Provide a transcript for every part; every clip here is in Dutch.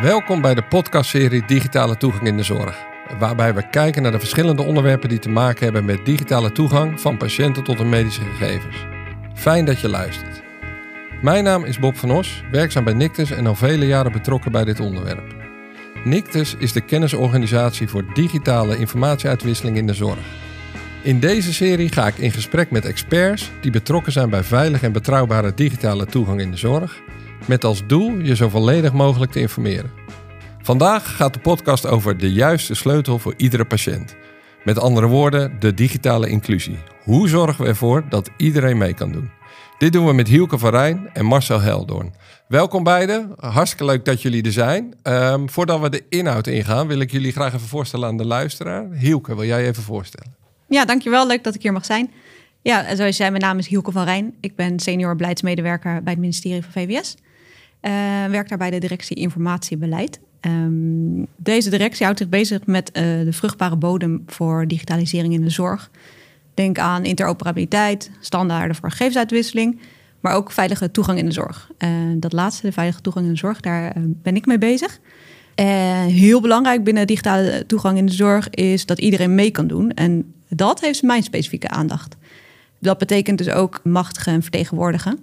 Welkom bij de podcastserie Digitale Toegang in de Zorg, waarbij we kijken naar de verschillende onderwerpen die te maken hebben met digitale toegang van patiënten tot hun medische gegevens. Fijn dat je luistert. Mijn naam is Bob van Os, werkzaam bij Nictus en al vele jaren betrokken bij dit onderwerp. Nictus is de kennisorganisatie voor digitale informatieuitwisseling in de zorg. In deze serie ga ik in gesprek met experts die betrokken zijn bij veilige en betrouwbare digitale toegang in de zorg, met als doel je zo volledig mogelijk te informeren. Vandaag gaat de podcast over de juiste sleutel voor iedere patiënt. Met andere woorden, de digitale inclusie. Hoe zorgen we ervoor dat iedereen mee kan doen? Dit doen we met Hielke van Rijn en Marcel Heldoorn. Welkom beiden. Hartstikke leuk dat jullie er zijn. Ehm, voordat we de inhoud ingaan, wil ik jullie graag even voorstellen aan de luisteraar. Hielke, wil jij even voorstellen? Ja, dankjewel. Leuk dat ik hier mag zijn. Ja, zoals je zei, mijn naam is Hielke van Rijn. Ik ben senior beleidsmedewerker bij het ministerie van VWS. Uh, werk daar bij de directie informatiebeleid. Um, deze directie houdt zich bezig met uh, de vruchtbare bodem voor digitalisering in de zorg. Denk aan interoperabiliteit, standaarden voor gegevensuitwisseling, maar ook veilige toegang in de zorg. Uh, dat laatste, de veilige toegang in de zorg, daar ben ik mee bezig. heel belangrijk binnen digitale toegang in de zorg is dat iedereen mee kan doen. En dat heeft mijn specifieke aandacht. Dat betekent dus ook machtigen en vertegenwoordigen.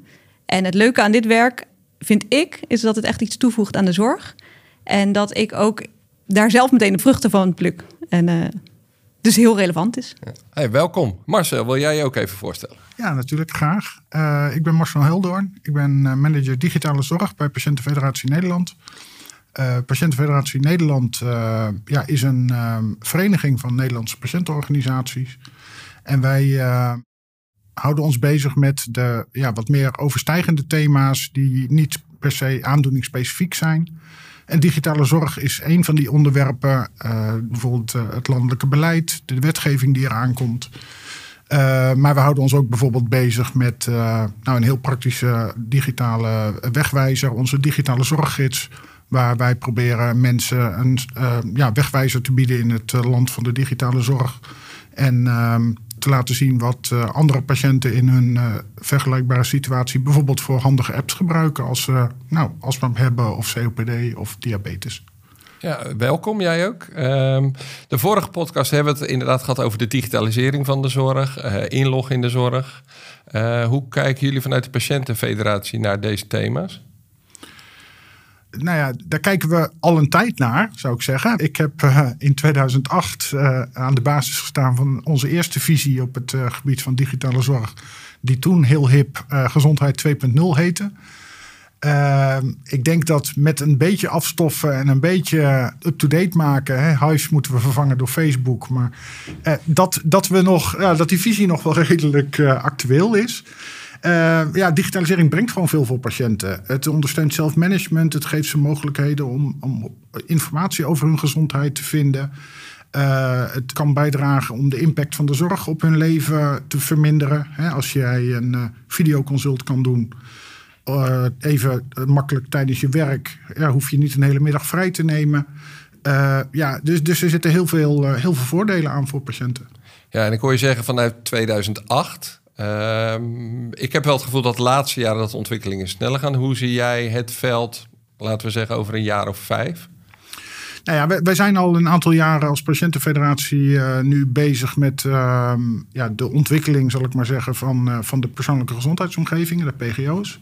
En het leuke aan dit werk, vind ik, is dat het echt iets toevoegt aan de zorg. En dat ik ook daar zelf meteen de vruchten van pluk. En uh, dus heel relevant is. Hey, welkom. Marcel, wil jij je ook even voorstellen? Ja, natuurlijk graag. Uh, ik ben Marcel Heldoorn. Ik ben uh, manager digitale zorg bij Patiëntenfederatie Nederland. Uh, Patiëntenfederatie Nederland ja, is een vereniging van Nederlandse patiëntenorganisaties. En wij houden ons bezig met de ja, wat meer overstijgende thema's die niet per se aandoeningsspecifiek zijn. En digitale zorg is een van die onderwerpen. Uh, bijvoorbeeld uh, het landelijke beleid, de wetgeving die eraan komt. Uh, maar we houden ons ook bijvoorbeeld bezig met nou, een heel praktische digitale wegwijzer, onze digitale zorggids. Waar wij proberen mensen een ja, wegwijzer te bieden in het land van de digitale zorg. En ehm, te laten zien wat uh, andere patiënten in hun uh, vergelijkbare situatie bijvoorbeeld voor handige apps gebruiken als ze uh, nou, astma hebben of COPD of diabetes. Ja, welkom jij ook. Um, de vorige podcast hebben we het inderdaad gehad over de digitalisering van de zorg, inlog in de zorg. hoe kijken jullie vanuit de patiëntenfederatie naar deze thema's? Nou ja, daar kijken we al een tijd naar, zou ik zeggen. Ik heb uh, in 2008 uh, aan de basis gestaan van onze eerste visie op het uh, gebied van digitale zorg, die toen heel hip Gezondheid 2.0 heette. Ik denk dat met een beetje afstoffen en een beetje up-to-date maken, hè, huis moeten we vervangen door Facebook, maar dat, dat, we nog, dat die visie nog wel redelijk actueel is. Uh, ja, digitalisering brengt gewoon veel voor patiënten. Het ondersteunt zelfmanagement. Het geeft ze mogelijkheden om, om informatie over hun gezondheid te vinden. Uh, het kan bijdragen om de impact van de zorg op hun leven te verminderen. Als jij een uh, videoconsult kan doen, even makkelijk tijdens je werk, ja, hoef je niet een hele middag vrij te nemen. ja, dus, dus er zitten heel veel, heel veel voordelen aan voor patiënten. Ja, en ik hoor je zeggen vanuit 2008. Um, ik heb wel het gevoel dat de laatste jaren dat de ontwikkelingen sneller gaan. Hoe zie jij het veld, laten we zeggen, over een jaar of vijf? Nou ja, wij, zijn al een aantal jaren als patiëntenfederatie uh, nu bezig met uh, ja, de ontwikkeling, zal ik maar zeggen, van, uh, van de persoonlijke gezondheidsomgevingen, de PGO's.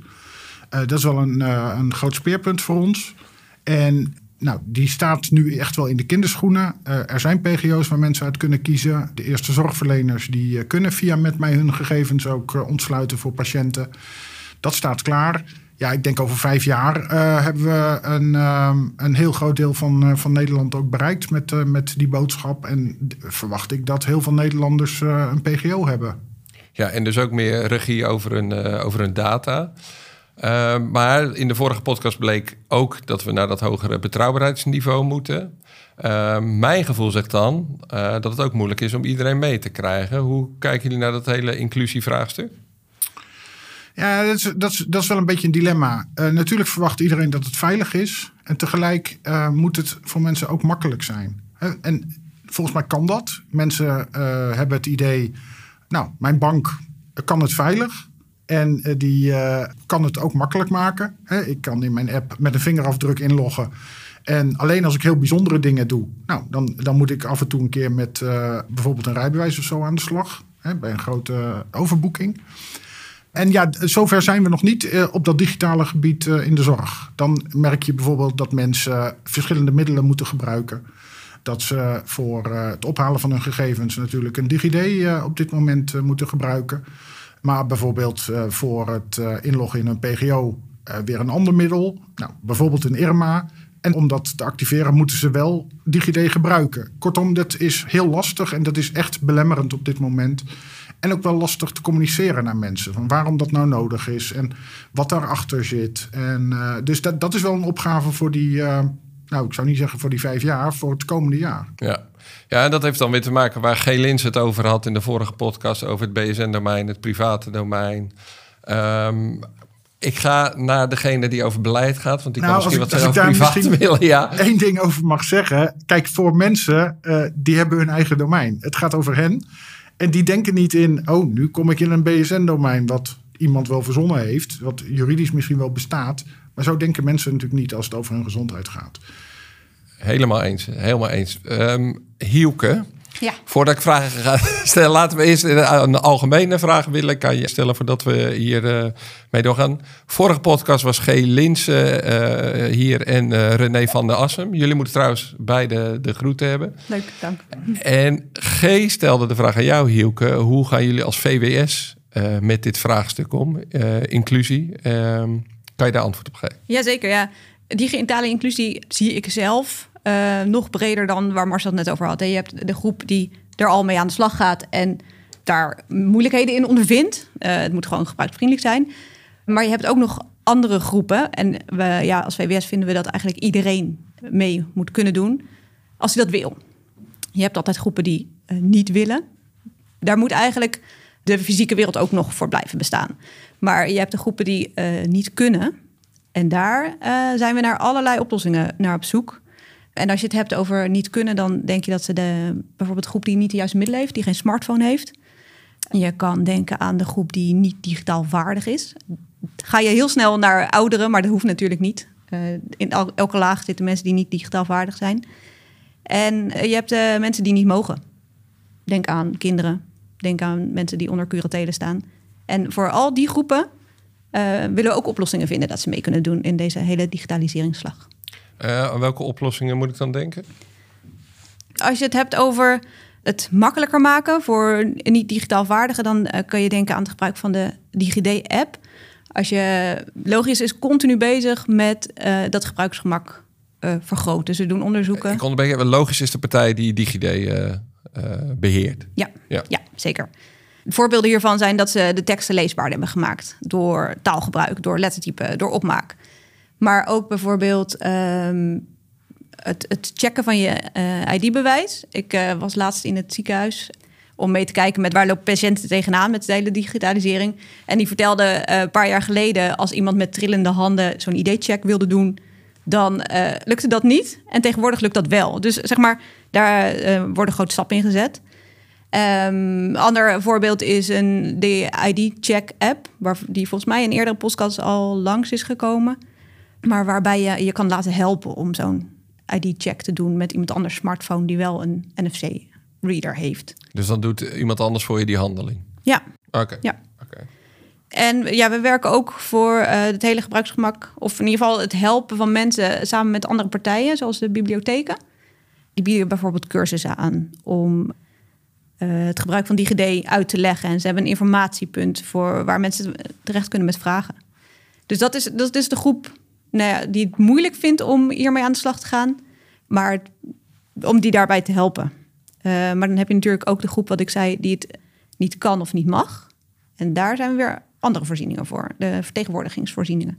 Eh, dat is wel een, een groot speerpunt voor ons. En nou, die staat nu echt wel in de kinderschoenen. Uh, er zijn PGO's waar mensen uit kunnen kiezen. De eerste zorgverleners die uh, kunnen via met mij hun gegevens ook uh, ontsluiten voor patiënten. Dat staat klaar. Ja, ik denk over vijf jaar hebben we een, ehm, een heel groot deel van, van Nederland ook bereikt met, met die boodschap. En verwacht ik dat heel veel Nederlanders een PGO hebben. Ja, en dus ook meer regie over hun, over hun data. Uh, maar in de vorige podcast bleek ook dat we naar dat hogere betrouwbaarheidsniveau moeten. Uh, mijn gevoel zegt dan uh, dat het ook moeilijk is om iedereen mee te krijgen. Hoe kijken jullie naar dat hele inclusievraagstuk? Ja, dat is, dat, is, dat is wel een beetje een dilemma. natuurlijk verwacht iedereen dat het veilig is. En tegelijk moet het voor mensen ook makkelijk zijn. En volgens mij kan dat. Mensen hebben het idee, nou, mijn bank kan het veilig. En uh, die uh, kan het ook makkelijk maken. Ik kan in mijn app met een vingerafdruk inloggen. En alleen als ik heel bijzondere dingen doe, nou, dan, dan moet ik af en toe een keer met uh, bijvoorbeeld een rijbewijs of zo aan de slag. Hè, bij een grote overboeking. En ja, zover zijn we nog niet op dat digitale gebied in de zorg. Dan merk je bijvoorbeeld dat mensen verschillende middelen moeten gebruiken. Dat ze voor het ophalen van hun gegevens natuurlijk een DigiD op dit moment moeten gebruiken. Maar bijvoorbeeld voor het inloggen in een PGO weer een ander middel. Nou, bijvoorbeeld een IRMA. En om dat te activeren moeten ze wel DigiD gebruiken. Kortom, dat is heel lastig en dat is echt belemmerend op dit moment. En ook wel lastig te communiceren naar mensen. Van waarom dat nou nodig is en wat daarachter zit. En, dus dat, dat is wel een opgave voor die, nou ik zou niet zeggen voor die vijf jaar, voor het komende jaar. Ja. Ja, en dat heeft dan weer te maken waar G. Lins het over had in de vorige podcast over het BSN-domein, het private domein. Um, ik ga naar degene die over beleid gaat, want die nou, kan misschien wat over privaat willen. Ja. Eén ding over mag zeggen. Kijk, voor mensen, uh, die hebben hun eigen domein. Het gaat over hen. En die denken niet in, oh, nu kom ik in een BSN-domein... wat iemand wel verzonnen heeft, wat juridisch misschien wel bestaat. Maar zo denken mensen natuurlijk niet als het over hun gezondheid gaat. Helemaal eens, helemaal eens. Um, Hielke, ja. Voordat ik vragen ga stellen, laten we eerst een algemene vraag willen. Kan je stellen voordat we hier uh, mee doorgaan. Vorige podcast was G. Linsen uh, hier en uh, René van der Assem. Jullie moeten trouwens beide de groeten hebben. Leuk, dank. En G. stelde de vraag aan jou, Hielke. Hoe gaan jullie als VWS met dit vraagstuk om? inclusie. Ehm, kan je daar antwoord op geven? Jazeker, ja. Digitale inclusie zie ik zelf uh, nog breder dan waar Marcel het net over had. Je hebt de groep die er al mee aan de slag gaat en daar moeilijkheden in ondervindt. Uh, het moet gewoon gebruiksvriendelijk zijn. Maar je hebt ook nog andere groepen. En we, ja, als VWS vinden we dat eigenlijk iedereen mee moet kunnen doen. Als hij dat wil. Je hebt altijd groepen die uh, niet willen. Daar moet eigenlijk de fysieke wereld ook nog voor blijven bestaan. Maar je hebt de groepen die niet kunnen. En daar zijn we naar allerlei oplossingen naar op zoek. En als je het hebt over niet kunnen, dan denk je dat ze de bijvoorbeeld groep die niet de juiste middelen heeft, die geen smartphone heeft. Je kan denken aan de groep die niet digitaal vaardig is. Ga je heel snel naar ouderen, maar dat hoeft natuurlijk niet. Uh, in elke laag zitten mensen die niet digitaal vaardig zijn. En uh, je hebt uh, mensen die niet mogen. Denk aan kinderen. Denk aan mensen die onder curatelen staan. En voor al die groepen willen we ook oplossingen vinden dat ze mee kunnen doen in deze hele digitaliseringsslag. Uh, aan welke oplossingen moet ik dan denken? Als je het hebt over het makkelijker maken voor niet-digitaal vaardigen, dan uh, kun je denken aan het gebruik van de DigiD-app. Als je logisch is continu bezig met uh, dat gebruiksgemak vergroten. Ze doen onderzoeken. Ik Logisch is de partij die DigiD beheert. Ja, ja. ja, zeker. Voorbeelden hiervan zijn dat ze de teksten leesbaar hebben gemaakt door taalgebruik, door lettertype, door opmaak. Maar ook bijvoorbeeld ehm, het, het, checken van je uh, ID-bewijs. Ik uh, was laatst in het ziekenhuis om mee te kijken met waar lopen patiënten tegenaan met de hele digitalisering. En die vertelde uh, een paar jaar geleden, als iemand met trillende handen zo'n ID-check wilde doen, dan lukte dat niet. En tegenwoordig lukt dat wel. Dus zeg maar, daar worden grote stappen in gezet. Um, ander voorbeeld is een de ID-check app, waar die volgens mij in eerdere podcasts al langs is gekomen. Maar waarbij je je kan laten helpen om zo'n ID-check te doen met iemand anders smartphone die wel een NFC-reader heeft. Dus dan doet iemand anders voor je die handeling? Ja. Oké. Ja. En ja, we werken ook voor uh, het hele gebruiksgemak, of in ieder geval het helpen van mensen samen met andere partijen, zoals de bibliotheken. Die bieden bijvoorbeeld cursussen aan om uh, het gebruik van DigiD uit te leggen. En ze hebben een informatiepunt voor waar mensen terecht kunnen met vragen. Dus dat is, dat is de groep nou ja, die het moeilijk vindt om hiermee aan de slag te gaan. Maar om die daarbij te helpen. Uh, maar dan heb je natuurlijk ook de groep, wat ik zei, die het niet kan of niet mag. En daar zijn we weer andere voorzieningen voor. De vertegenwoordigingsvoorzieningen.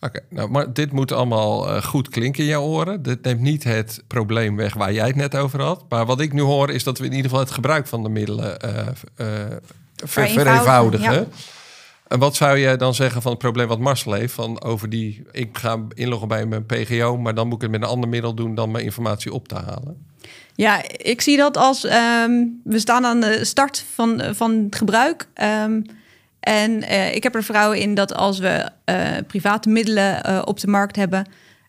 Oké, nou, maar dit moet allemaal uh, goed klinken in jouw oren. Dit neemt niet het probleem weg waar jij het net over had. Maar wat ik nu hoor is dat we in ieder geval het gebruik van de middelen uh, vereenvoudigen. Ja. En wat zou je dan zeggen van het probleem wat Marcel heeft? Van over die, ik ga inloggen bij mijn PGO, maar dan moet ik het met een ander middel doen dan mijn informatie op te halen. Ja, ik zie dat als um, we staan aan de start van, van het gebruik. Um, en uh, ik heb er vertrouwen in dat als we uh, private middelen uh, op de markt hebben,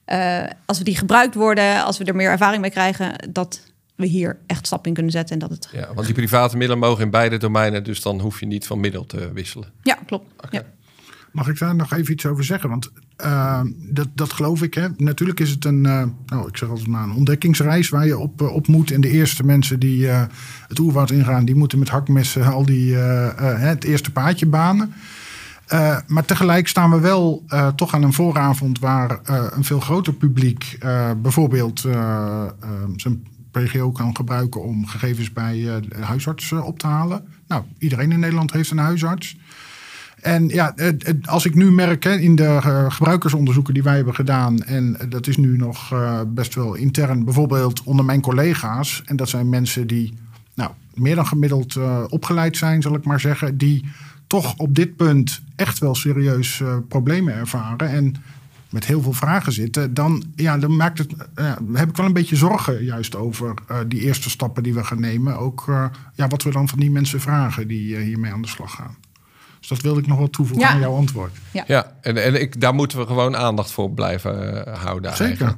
eh, als we die gebruikt worden, als we er meer ervaring mee krijgen, dat we hier echt stap in kunnen zetten. En dat het... Ja, want die private middelen mogen in beide domeinen, dus dan hoef je niet van middel te wisselen. Ja, klopt. Ja. Mag ik daar nog even iets over zeggen? Want uh, dat, dat geloof ik. Hè. Natuurlijk is het een, uh, nou, ik zeg altijd maar een ontdekkingsreis waar je op, op moet. En de eerste mensen die uh, het oerwoud ingaan, die moeten met hakmessen al die, het eerste paadje banen. maar tegelijk staan we wel toch aan een vooravond waar een veel groter publiek bijvoorbeeld zijn PGO kan gebruiken om gegevens bij de huisarts op te halen. Nou, iedereen in Nederland heeft een huisarts. En ja, als ik nu merk in de eh, gebruikersonderzoeken die wij hebben gedaan, en dat is nu nog best wel intern, bijvoorbeeld onder mijn collega's, en dat zijn mensen die nou, meer dan gemiddeld opgeleid zijn, zal ik maar zeggen, die toch op dit punt echt wel serieus problemen ervaren en met heel veel vragen zitten, dan, ja, dan maakt het, heb ik wel een beetje zorgen juist over die eerste stappen die we gaan nemen. Ook ja, wat we dan van die mensen vragen die hiermee aan de slag gaan. Dus dat wilde ik nog wel toevoegen aan jouw antwoord. Ja, ja en, en ik, daar moeten we gewoon aandacht voor blijven houden. Zeker. Eigenlijk.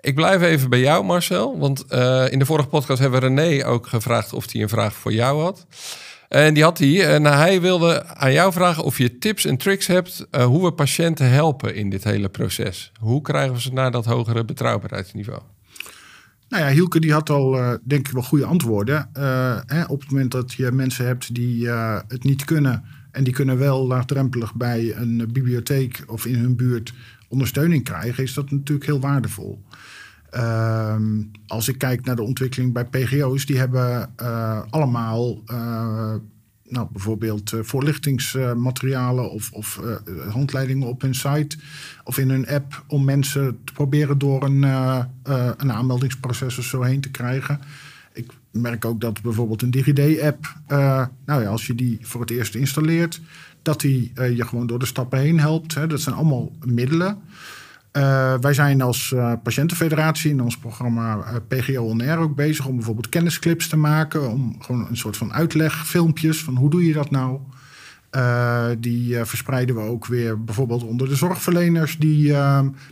Ik blijf even bij jou, Marcel. Want uh, in de vorige podcast hebben we René ook gevraagd of hij een vraag voor jou had. En die had hij. En hij wilde aan jou vragen of je tips en tricks hebt uh, hoe we patiënten helpen in dit hele proces. Hoe krijgen we ze naar dat hogere betrouwbaarheidsniveau? Nou ja, Hielke die had al, uh, denk ik, wel goede antwoorden. Hè, op het moment dat je mensen hebt die het niet kunnen en die kunnen wel laagdrempelig bij een bibliotheek of in hun buurt ondersteuning krijgen, is dat natuurlijk heel waardevol. Uh, als ik kijk naar de ontwikkeling bij PGO's, die hebben uh, allemaal uh, nou, bijvoorbeeld voorlichtingsmaterialen of, of handleidingen op hun site of in hun app om mensen te proberen door een, een aanmeldingsproces of zo heen te krijgen merk ook dat bijvoorbeeld een DigiD-app, nou ja, als je die voor het eerst installeert, dat die je gewoon door de stappen heen helpt. Hè. Dat zijn allemaal middelen. Uh, wij zijn als patiëntenfederatie in ons programma PGO On Air ook bezig om bijvoorbeeld kennisclips te maken. Om gewoon een soort van uitlegfilmpjes van hoe doe je dat nou. die verspreiden we ook weer bijvoorbeeld onder de zorgverleners die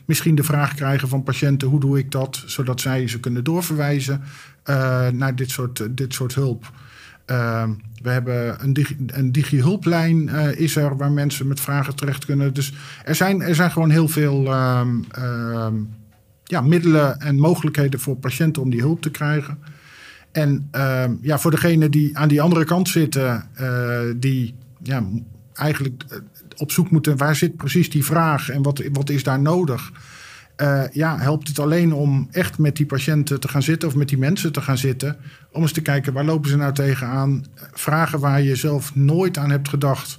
misschien de vraag krijgen van patiënten hoe doe ik dat, zodat zij ze kunnen doorverwijzen naar dit soort, dit soort hulp. Uh, we hebben een, digi, een digi-hulplijn uh, is er waar mensen met vragen terecht kunnen. Dus er zijn, er zijn gewoon heel veel um, um, ja, middelen en mogelijkheden voor patiënten om die hulp te krijgen. En ja, voor degenen die aan die andere kant zitten, uh, die ja, eigenlijk op zoek moeten waar zit precies die vraag en wat, wat is daar nodig. Uh, ja, helpt het alleen om echt met die patiënten te gaan zitten of met die mensen te gaan zitten. Om eens te kijken waar lopen ze nou tegenaan. Vragen waar je zelf nooit aan hebt gedacht,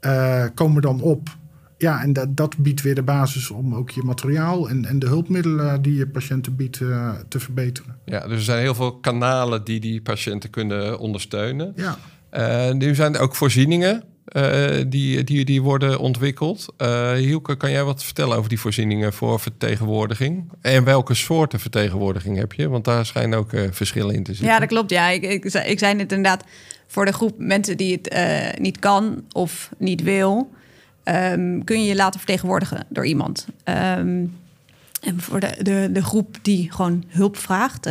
uh, komen dan op. Ja, en dat, dat biedt weer de basis om ook je materiaal en, en de hulpmiddelen die je patiënten biedt uh, te verbeteren. Ja, dus er zijn heel veel kanalen die die patiënten kunnen ondersteunen. Ja. nu zijn er ook voorzieningen uh, die, die, die worden ontwikkeld. Uh, Hielke, kan jij wat vertellen over die voorzieningen voor vertegenwoordiging? En welke soorten vertegenwoordiging heb je? Want daar schijnen ook uh, verschillen in te zitten. Ja, dat klopt. Ja, ik, ik, ik zei het inderdaad voor de groep mensen die het niet kan of niet wil, um, kun je je laten vertegenwoordigen door iemand. Um, en voor de, de, groep die gewoon hulp vraagt,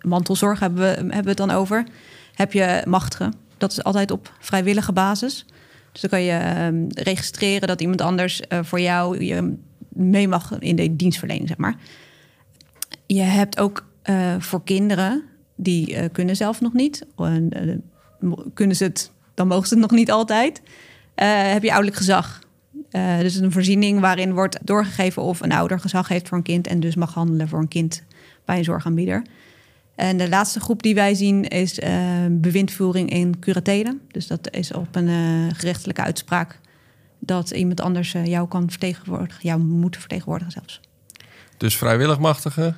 mantelzorg hebben we, hebben we het dan over, heb je machtigen dat is altijd op vrijwillige basis. Dus dan kan je um, registreren dat iemand anders uh, voor jou je mee mag in de dienstverlening, zeg maar. Je hebt ook uh, voor kinderen, die uh, kunnen zelf nog niet. kunnen ze het, dan mogen ze het nog niet altijd. heb je ouderlijk gezag. dus een voorziening waarin wordt doorgegeven of een ouder gezag heeft voor een kind en dus mag handelen voor een kind bij een zorgaanbieder. En de laatste groep die wij zien is uh, bewindvoering in curatelen. Dus dat is op een uh, gerechtelijke uitspraak dat iemand anders uh, jou kan vertegenwoordigen, jou moet vertegenwoordigen zelfs. Dus vrijwilligmachtige,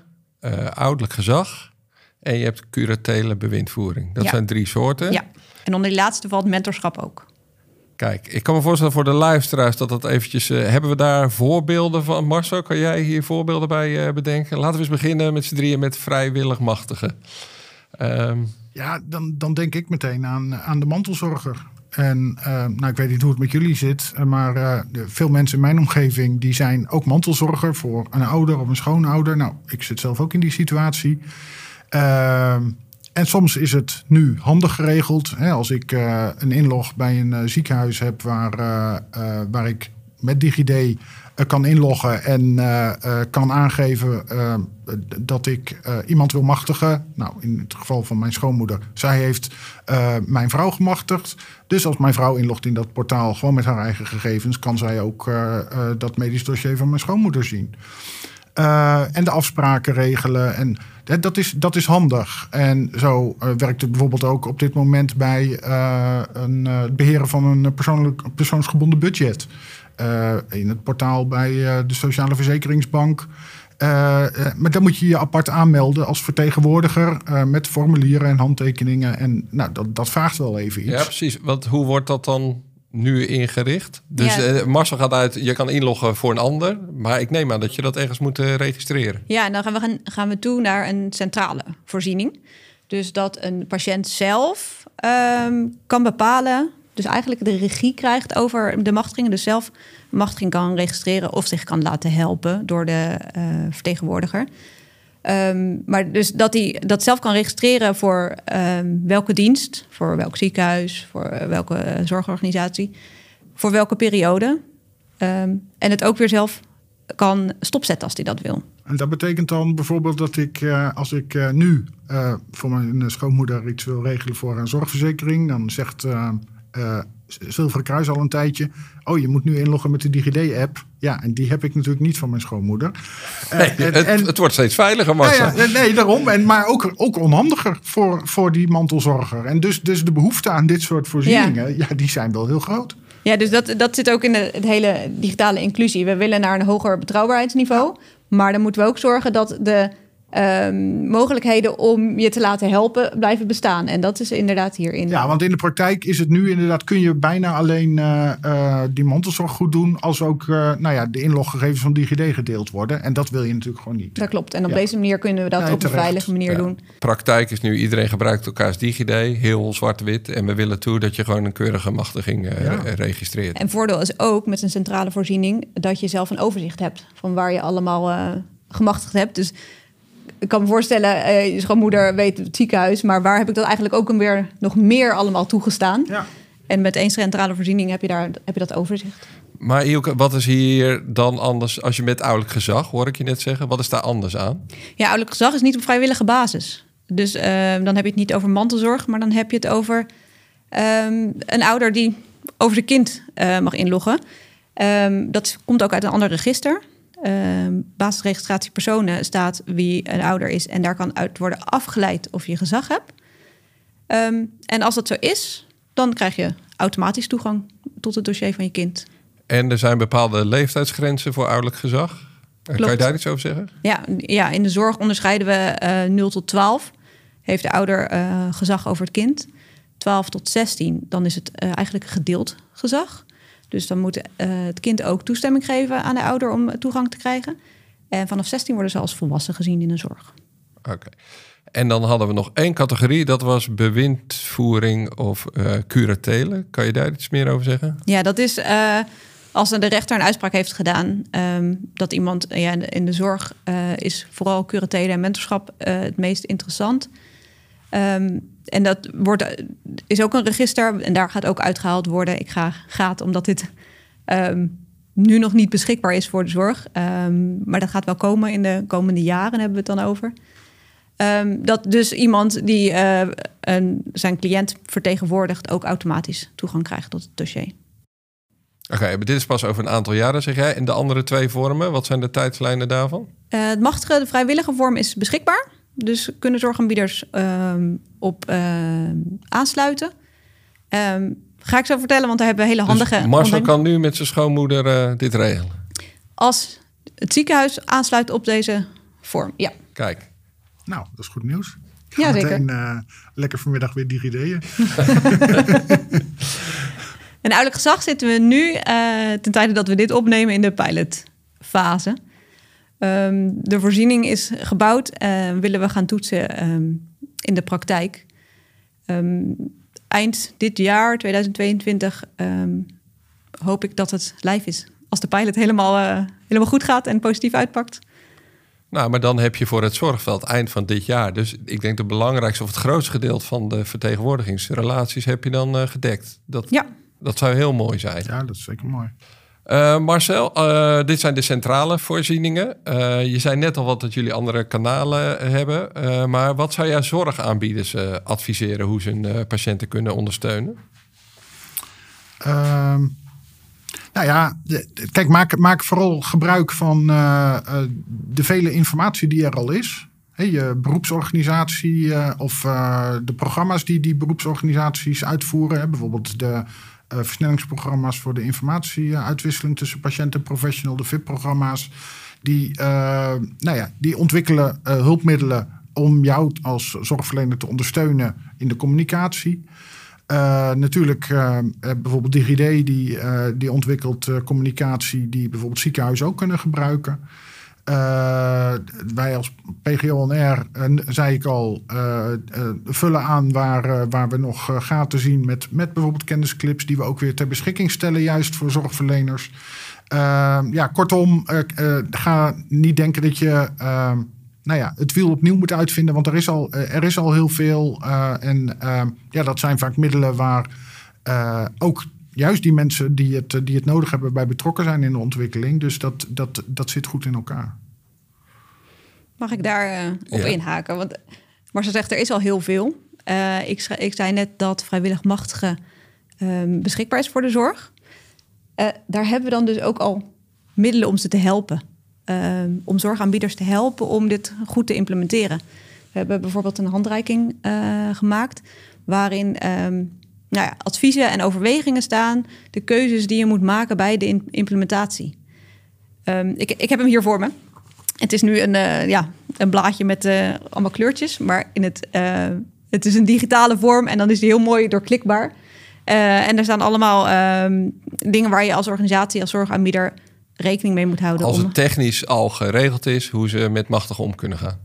ouderlijk gezag en je hebt curatele bewindvoering. Dat ja. zijn drie soorten. Ja, en onder die laatste valt mentorschap ook. Kijk, ik kan me voorstellen voor de luisteraars dat dat eventjes... Uh, hebben we daar voorbeelden van? Marcel, kan jij hier voorbeelden bij uh, bedenken? Laten we eens beginnen met z'n drieën met vrijwilligmachtigen. Um... Ja, dan, dan denk ik meteen aan, aan de mantelzorger. En nou, ik weet niet hoe het met jullie zit, maar veel mensen in mijn omgeving die zijn ook mantelzorger voor een ouder of een schoonouder. Nou, ik zit zelf ook in die situatie. En soms is het nu handig geregeld. Hè, als ik een inlog bij een ziekenhuis heb waar, waar ik met DigiD eh, kan inloggen en eh, eh, kan aangeven dat ik iemand wil machtigen. Nou, in het geval van mijn schoonmoeder, zij heeft mijn vrouw gemachtigd. Dus als mijn vrouw inlogt in dat portaal, gewoon met haar eigen gegevens, kan zij ook dat medisch dossier van mijn schoonmoeder zien. En de afspraken regelen. En dat is, dat is handig. En zo werkt het bijvoorbeeld ook op dit moment bij een, het beheren van een persoonlijk, persoonsgebonden budget. Eh, in het portaal bij eh, de Sociale Verzekeringsbank. Maar dan moet je je apart aanmelden als vertegenwoordiger met formulieren en handtekeningen. En nou, dat, dat vraagt wel even iets. Ja, precies. Want hoe wordt dat dan nu ingericht? Dus ja. Marcel gaat uit, je kan inloggen voor een ander. Maar ik neem aan dat je dat ergens moet registreren. Ja, en dan gaan we, gaan, gaan we toe naar een centrale voorziening. Dus dat een patiënt zelf ehm, kan bepalen dus eigenlijk de regie krijgt over de machtigingen. Dus zelf machtiging kan registreren of zich kan laten helpen door de uh, vertegenwoordiger. Um, maar dus dat hij dat zelf kan registreren voor um, welke dienst, voor welk ziekenhuis, voor uh, welke uh, zorgorganisatie, voor welke periode. Um, en het ook weer zelf kan stopzetten als hij dat wil. En dat betekent dan bijvoorbeeld dat ik, als ik nu voor mijn schoonmoeder iets wil regelen voor een zorgverzekering, dan zegt Zilveren Kruis al een tijdje. Oh, je moet nu inloggen met de DigiD-app. Ja, en die heb ik natuurlijk niet van mijn schoonmoeder. Uh, nee, en, het, het, wordt steeds veiliger, maar. Ja, nee, daarom. En, maar ook, ook onhandiger voor, voor die mantelzorger. En dus, dus de behoefte aan dit soort voorzieningen, ja. die zijn wel heel groot. Ja, dus dat, dat zit ook in de, het hele digitale inclusie. We willen naar een hoger betrouwbaarheidsniveau. Maar dan moeten we ook zorgen dat de um, mogelijkheden om je te laten helpen blijven bestaan. En dat is inderdaad hierin. Ja, want in de praktijk is het nu inderdaad, kun je bijna alleen uh, uh, die mantelzorg goed doen als ook uh, nou ja, de inloggegevens van DigiD gedeeld worden. En dat wil je natuurlijk gewoon niet. Dat klopt. En op deze manier kunnen we dat op een veilige manier ja. doen. Praktijk is nu iedereen gebruikt elkaars DigiD, heel zwart-wit. En we willen toe dat je gewoon een keurige machtiging registreert. En voordeel is ook met een centrale voorziening dat je zelf een overzicht hebt van waar je allemaal gemachtigd hebt. Dus ik kan me voorstellen, je schoonmoeder weet het ziekenhuis, maar waar heb ik dat eigenlijk ook weer nog meer allemaal toegestaan? Ja. En met één centrale voorziening heb je, daar, heb je dat overzicht. Maar Ilke, wat is hier dan anders als je met ouderlijk gezag, hoor ik je net zeggen, wat is daar anders aan? Ja, ouderlijk gezag is niet op vrijwillige basis. Dus uh, dan heb je het niet over mantelzorg, maar dan heb je het over um, een ouder die over zijn kind uh, mag inloggen. Um, dat komt ook uit een ander register. Ehm, basisregistratie personen staat wie een ouder is. En daar kan uit worden afgeleid of je gezag hebt. Ehm, en als dat zo is, dan krijg je automatisch toegang tot het dossier van je kind. En er zijn bepaalde leeftijdsgrenzen voor ouderlijk gezag. Klopt. Kan je daar iets over zeggen? Ja, ja in de zorg onderscheiden we uh, eh, 0 tot 12. Heeft de ouder uh, gezag over het kind. 12 tot 16, dan is het uh, eigenlijk gedeeld gezag. Dus dan moet uh, het kind ook toestemming geven aan de ouder om toegang te krijgen. En vanaf 16 worden ze als volwassen gezien in de zorg. Oké. En dan hadden we nog één categorie, dat was bewindvoering of uh, curatelen. Kan je daar iets meer over zeggen? Ja, dat is uh, als de rechter een uitspraak heeft gedaan um, dat iemand ja, in de zorg uh, is vooral curatelen en mentorschap het meest interessant. Um, en dat wordt, is ook een register en daar gaat ook uitgehaald worden. Ik ga gaat omdat dit um, nu nog niet beschikbaar is voor de zorg. Um, maar dat gaat wel komen in de komende jaren, hebben we het dan over. Um, dat dus iemand die uh, een, zijn cliënt vertegenwoordigt ook automatisch toegang krijgt tot het dossier. Oké, okay, dit is pas over een aantal jaren, zeg jij. En de andere twee vormen, wat zijn de tijdslijnen daarvan? Uh, het machtige, de vrijwillige vorm is beschikbaar. Dus kunnen zorgaanbieders um, op uh, aansluiten. Um, ga ik zo vertellen, want daar hebben we hele dus handige... Dus Marcel kan nu met zijn schoonmoeder uh, dit regelen? Als het ziekenhuis aansluit op deze vorm, ja. Kijk. Nou, dat is goed nieuws. Ja, zeker. Meteen, uh, lekker vanmiddag weer DigiD'en. en ouderlijk gezag zitten we nu, ten tijde dat we dit opnemen, in de pilotfase. Um, de voorziening is gebouwd. Uh, willen we gaan toetsen um, in de praktijk. Um, eind dit jaar, 2022, ehm, hoop ik dat het live is. Als de pilot helemaal, eh, helemaal goed gaat en positief uitpakt. Nou, maar dan heb je voor het zorgveld eind van dit jaar. Dus ik denk de belangrijkste of het grootste gedeelte van de vertegenwoordigingsrelaties heb je dan uh, gedekt. Dat, Ja, dat zou heel mooi zijn. Ja, dat is zeker mooi. Eh, Marcel, eh, dit zijn de centrale voorzieningen. Eh, je zei net al wat dat jullie andere kanalen hebben. Maar wat zou jij zorgaanbieders adviseren hoe ze hun patiënten kunnen ondersteunen? Ehm, nou ja, kijk, maak, maak vooral gebruik van de vele informatie die er al is. Je beroepsorganisatie of de programma's die die beroepsorganisaties uitvoeren. Hè, bijvoorbeeld de versnellingsprogramma's voor de informatieuitwisseling tussen patiënt en professional, de VIP-programma's. Die, eh, nou ja, die ontwikkelen eh, hulpmiddelen om jou als zorgverlener te ondersteunen in de communicatie. Eh, natuurlijk eh, eh, bijvoorbeeld DigiD, die, eh, die ontwikkelt eh, communicatie die bijvoorbeeld ziekenhuizen ook kunnen gebruiken. Eh, wij als PGONR, uh, zei ik al, eh, eh, vullen aan waar, eh, waar we nog eh, gaten zien met, met bijvoorbeeld kennisclips die we ook weer ter beschikking stellen, juist voor zorgverleners. Eh, ja, kortom, eh, eh, ga niet denken dat je eh, nou ja, het wiel opnieuw moet uitvinden, want er is al, eh, er is al heel veel. eh, en eh, ja, dat zijn vaak middelen waar eh, ook juist die mensen die het, die het nodig hebben bij betrokken zijn in de ontwikkeling. Dus dat, dat, dat zit goed in elkaar. Mag ik daar eh, op Ja. inhaken? Want Marcel zegt, er is al heel veel. Eh, ik, ik zei net dat vrijwilligmachtige ehm, beschikbaar is voor de zorg. Eh, daar hebben we dan dus ook al middelen om ze te helpen. Ehm, om zorgaanbieders te helpen om dit goed te implementeren. We hebben bijvoorbeeld een handreiking gemaakt... waarin ehm, nou ja, adviezen en overwegingen staan... de keuzes die je moet maken bij de implementatie. Ik, ik heb hem hier voor me. Het is nu een, eh, ja, een blaadje met eh, allemaal kleurtjes, maar in het, eh, het is een digitale vorm en dan is die heel mooi doorklikbaar. En er staan allemaal ehm, dingen waar je als organisatie, als zorgaanbieder rekening mee moet houden. Als om- het technisch al geregeld is, hoe ze met machtig om kunnen gaan.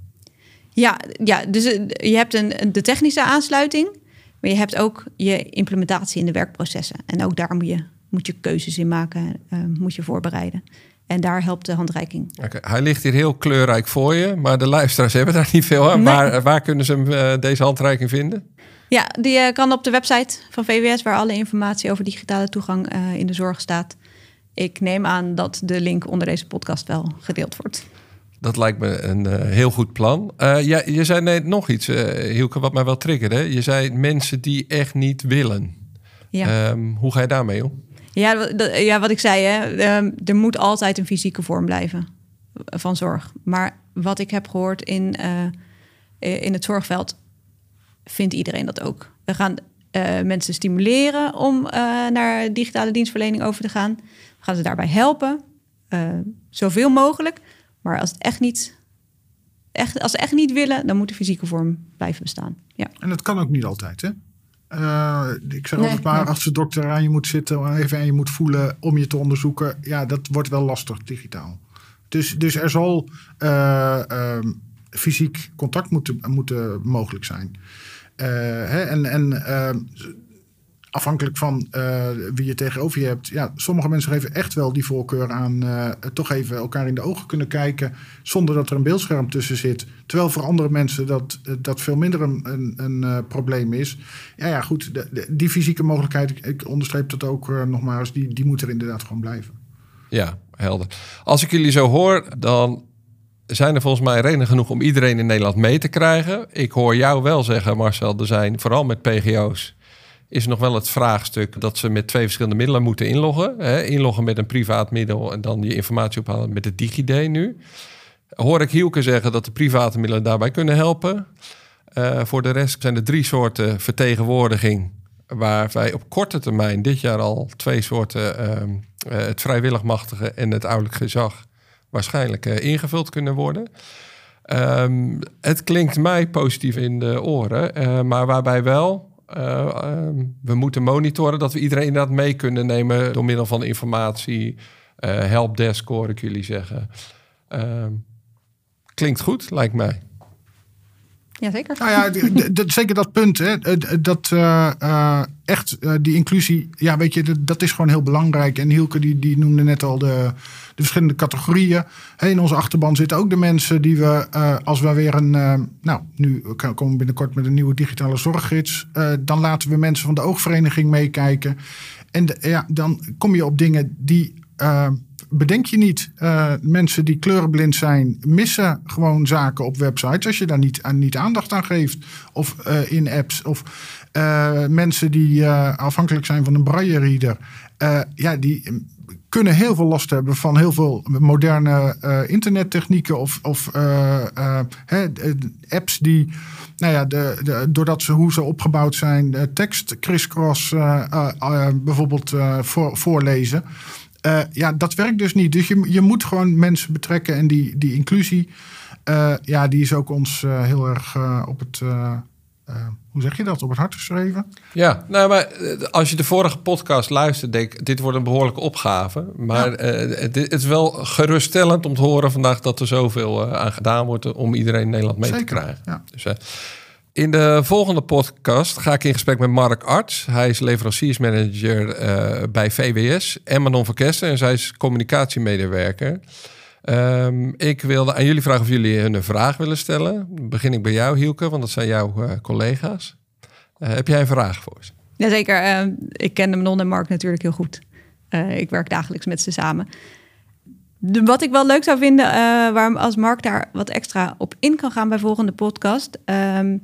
Ja, ja dus je hebt een, de technische aansluiting, maar je hebt ook je implementatie in de werkprocessen. En ook daar moet je, moet je keuzes in maken, moet je voorbereiden. En daar helpt de handreiking. Hij ligt hier heel kleurrijk voor je, maar de luisteraars hebben daar niet veel aan. Nee. Waar, waar kunnen ze hem, eh, deze handreiking vinden? Ja, die eh, kan op de website van VWS, waar alle informatie over digitale toegang eh, in de zorg staat. Ik neem aan dat de link onder deze podcast wel gedeeld wordt. Dat lijkt me een heel goed plan. Ja, je zei net nog iets, Hielke, wat mij wel triggerde. Je zei mensen die echt niet willen. Ja, Ehm, hoe ga je daarmee om? Ja, ja wat ik zei, hè, ehm, er moet altijd een fysieke vorm blijven van zorg. Maar wat ik heb gehoord in, eh, in het zorgveld, vindt iedereen dat ook. We gaan eh, mensen stimuleren om eh, naar digitale dienstverlening over te gaan. We gaan ze daarbij helpen, eh, zoveel mogelijk. Maar als, het echt niet, echt, als ze echt niet willen, dan moet de fysieke vorm blijven bestaan. Ja. En dat kan ook niet altijd, hè? Eh, ik zeg Nee, altijd maar, nee. als de dokter aan je moet zitten, even aan je moet voelen om je te onderzoeken, ja, dat wordt wel lastig digitaal. Dus, dus er zal eh, ehm, fysiek contact moeten, moeten mogelijk zijn. Eh, hè, en en ehm, afhankelijk van eh, wie je tegenover je hebt. Ja, sommige mensen geven echt wel die voorkeur aan eh, toch even elkaar in de ogen kunnen kijken. Zonder dat er een beeldscherm tussen zit. Terwijl voor andere mensen dat, eh, dat veel minder een, een, probleem is. Ja, ja goed. de- die fysieke mogelijkheid, ik, onderstreep dat ook nogmaals, die, die moet er inderdaad gewoon blijven. Ja, helder. Als ik jullie zo hoor, dan zijn er volgens mij redenen genoeg om iedereen in Nederland mee te krijgen. Ik hoor jou wel zeggen, Marcel, er zijn vooral met PGO's is nog wel het vraagstuk dat ze met twee verschillende middelen moeten inloggen. Hè? Inloggen met een privaat middel en dan je informatie ophalen met het DigiD nu. Hoor ik Hielke zeggen dat de private middelen daarbij kunnen helpen. Eh, voor de rest zijn er drie soorten vertegenwoordiging. Waar wij op korte termijn dit jaar al twee soorten, ehm, eh, het vrijwilligmachtige en het ouderlijk gezag, waarschijnlijk eh, ingevuld kunnen worden. Ehm, het klinkt mij positief in de oren, maar waarbij wel we moeten monitoren dat we iedereen inderdaad mee kunnen nemen door middel van informatie, eh helpdesk hoor ik jullie zeggen. Ehm, klinkt goed, lijkt mij. Jazeker. Nou ja, zeker dat punt. Hè, dat eh, eh, echt eh, die inclusie, ja, weet je, dat, dat is gewoon heel belangrijk. En Hielke die, die noemde net al de, de verschillende categorieën. In onze achterban zitten ook de mensen die we, als we weer een, nou, nu komen we binnenkort met een nieuwe digitale zorggids. dan laten we mensen van de oogvereniging meekijken. En ja, dan kom je op dingen die. Bedenk je niet. Eh, mensen die kleurenblind zijn, missen gewoon zaken op websites als je daar niet, niet aandacht aan geeft. Of eh, in apps. Of eh, mensen die afhankelijk zijn van een braille reader. ja, die mm, kunnen heel veel last hebben van heel veel moderne internettechnieken of, of hè, apps die, nou ja, de, de, doordat ze hoe ze opgebouwd zijn, tekst crisscross eh, bijvoorbeeld voor, voorlezen. Eh, ja, dat werkt dus niet. Dus je, je moet gewoon mensen betrekken en die, die inclusie, eh, ja, die is ook ons eh, heel erg op het, hoe zeg je dat, op het hart geschreven. Ja, nou, maar als je de vorige podcast luistert, denk ik, dit wordt een behoorlijke opgave. Maar het, het is wel geruststellend om te horen vandaag dat er zoveel aan gedaan wordt om iedereen in Nederland mee te krijgen. ja. Dus, in de volgende podcast ga ik in gesprek met Mark Arts. Hij is leveranciersmanager eh, bij VWS en Manon van en zij is communicatiemedewerker. Ehm, ik wilde aan jullie vragen of jullie een vraag willen stellen. Begin ik bij jou, Hielke, want dat zijn jouw eh, collega's. Eh, heb jij een vraag voor ze? Jazeker. eh ik ken de Manon en Mark natuurlijk heel goed. Ik werk dagelijks met ze samen. Wat ik wel leuk zou vinden, eh, waar als Mark daar wat extra op in kan gaan bij volgende podcast, ehm,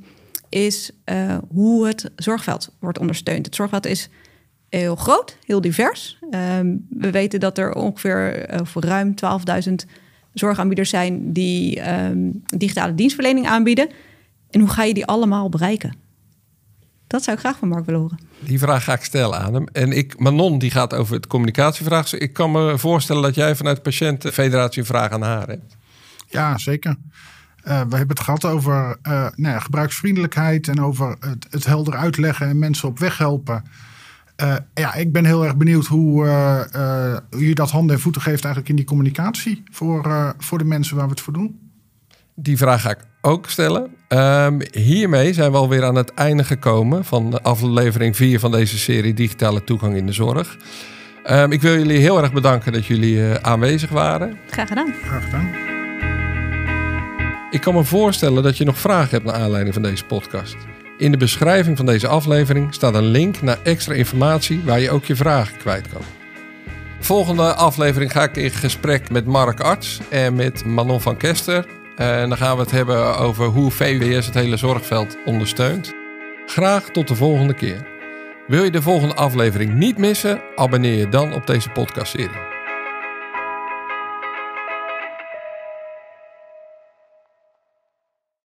is eh, hoe het zorgveld wordt ondersteund. Het zorgveld is heel groot, heel divers. Ehm, we weten dat er ongeveer eh, voor ruim 12.000 zorgaanbieders zijn die ehm, digitale dienstverlening aanbieden. En hoe ga je die allemaal bereiken? Dat zou ik graag van Mark willen horen. Die vraag ga ik stellen aan hem. En ik, Manon die gaat over het communicatievraagstuk. Ik kan me voorstellen dat jij vanuit de patiëntenfederatie een vraag aan haar hebt. Ja, zeker. Eh, we hebben het gehad over eh, nou ja, gebruiksvriendelijkheid en over het, het helder uitleggen en mensen op weg helpen. Eh, ja, ik ben heel erg benieuwd hoe, eh, eh, hoe je dat handen en voeten geeft eigenlijk in die communicatie voor, eh, voor de mensen waar we het voor doen. Die vraag ga ik ook stellen. Ehm, hiermee zijn we alweer aan het einde gekomen van de aflevering 4 van deze serie Digitale Toegang in de Zorg. Ehm, ik wil jullie heel erg bedanken dat jullie eh, aanwezig waren. Graag gedaan. Graag gedaan. Ik kan me voorstellen dat je nog vragen hebt naar aanleiding van deze podcast. In de beschrijving van deze aflevering staat een link naar extra informatie waar je ook je vragen kwijt kan. Volgende aflevering ga ik in gesprek met Mark Arts en met Manon van Kester. En dan gaan we het hebben over hoe VWS het hele zorgveld ondersteunt. Graag tot de volgende keer. Wil je de volgende aflevering niet missen? Abonneer je dan op deze podcastserie.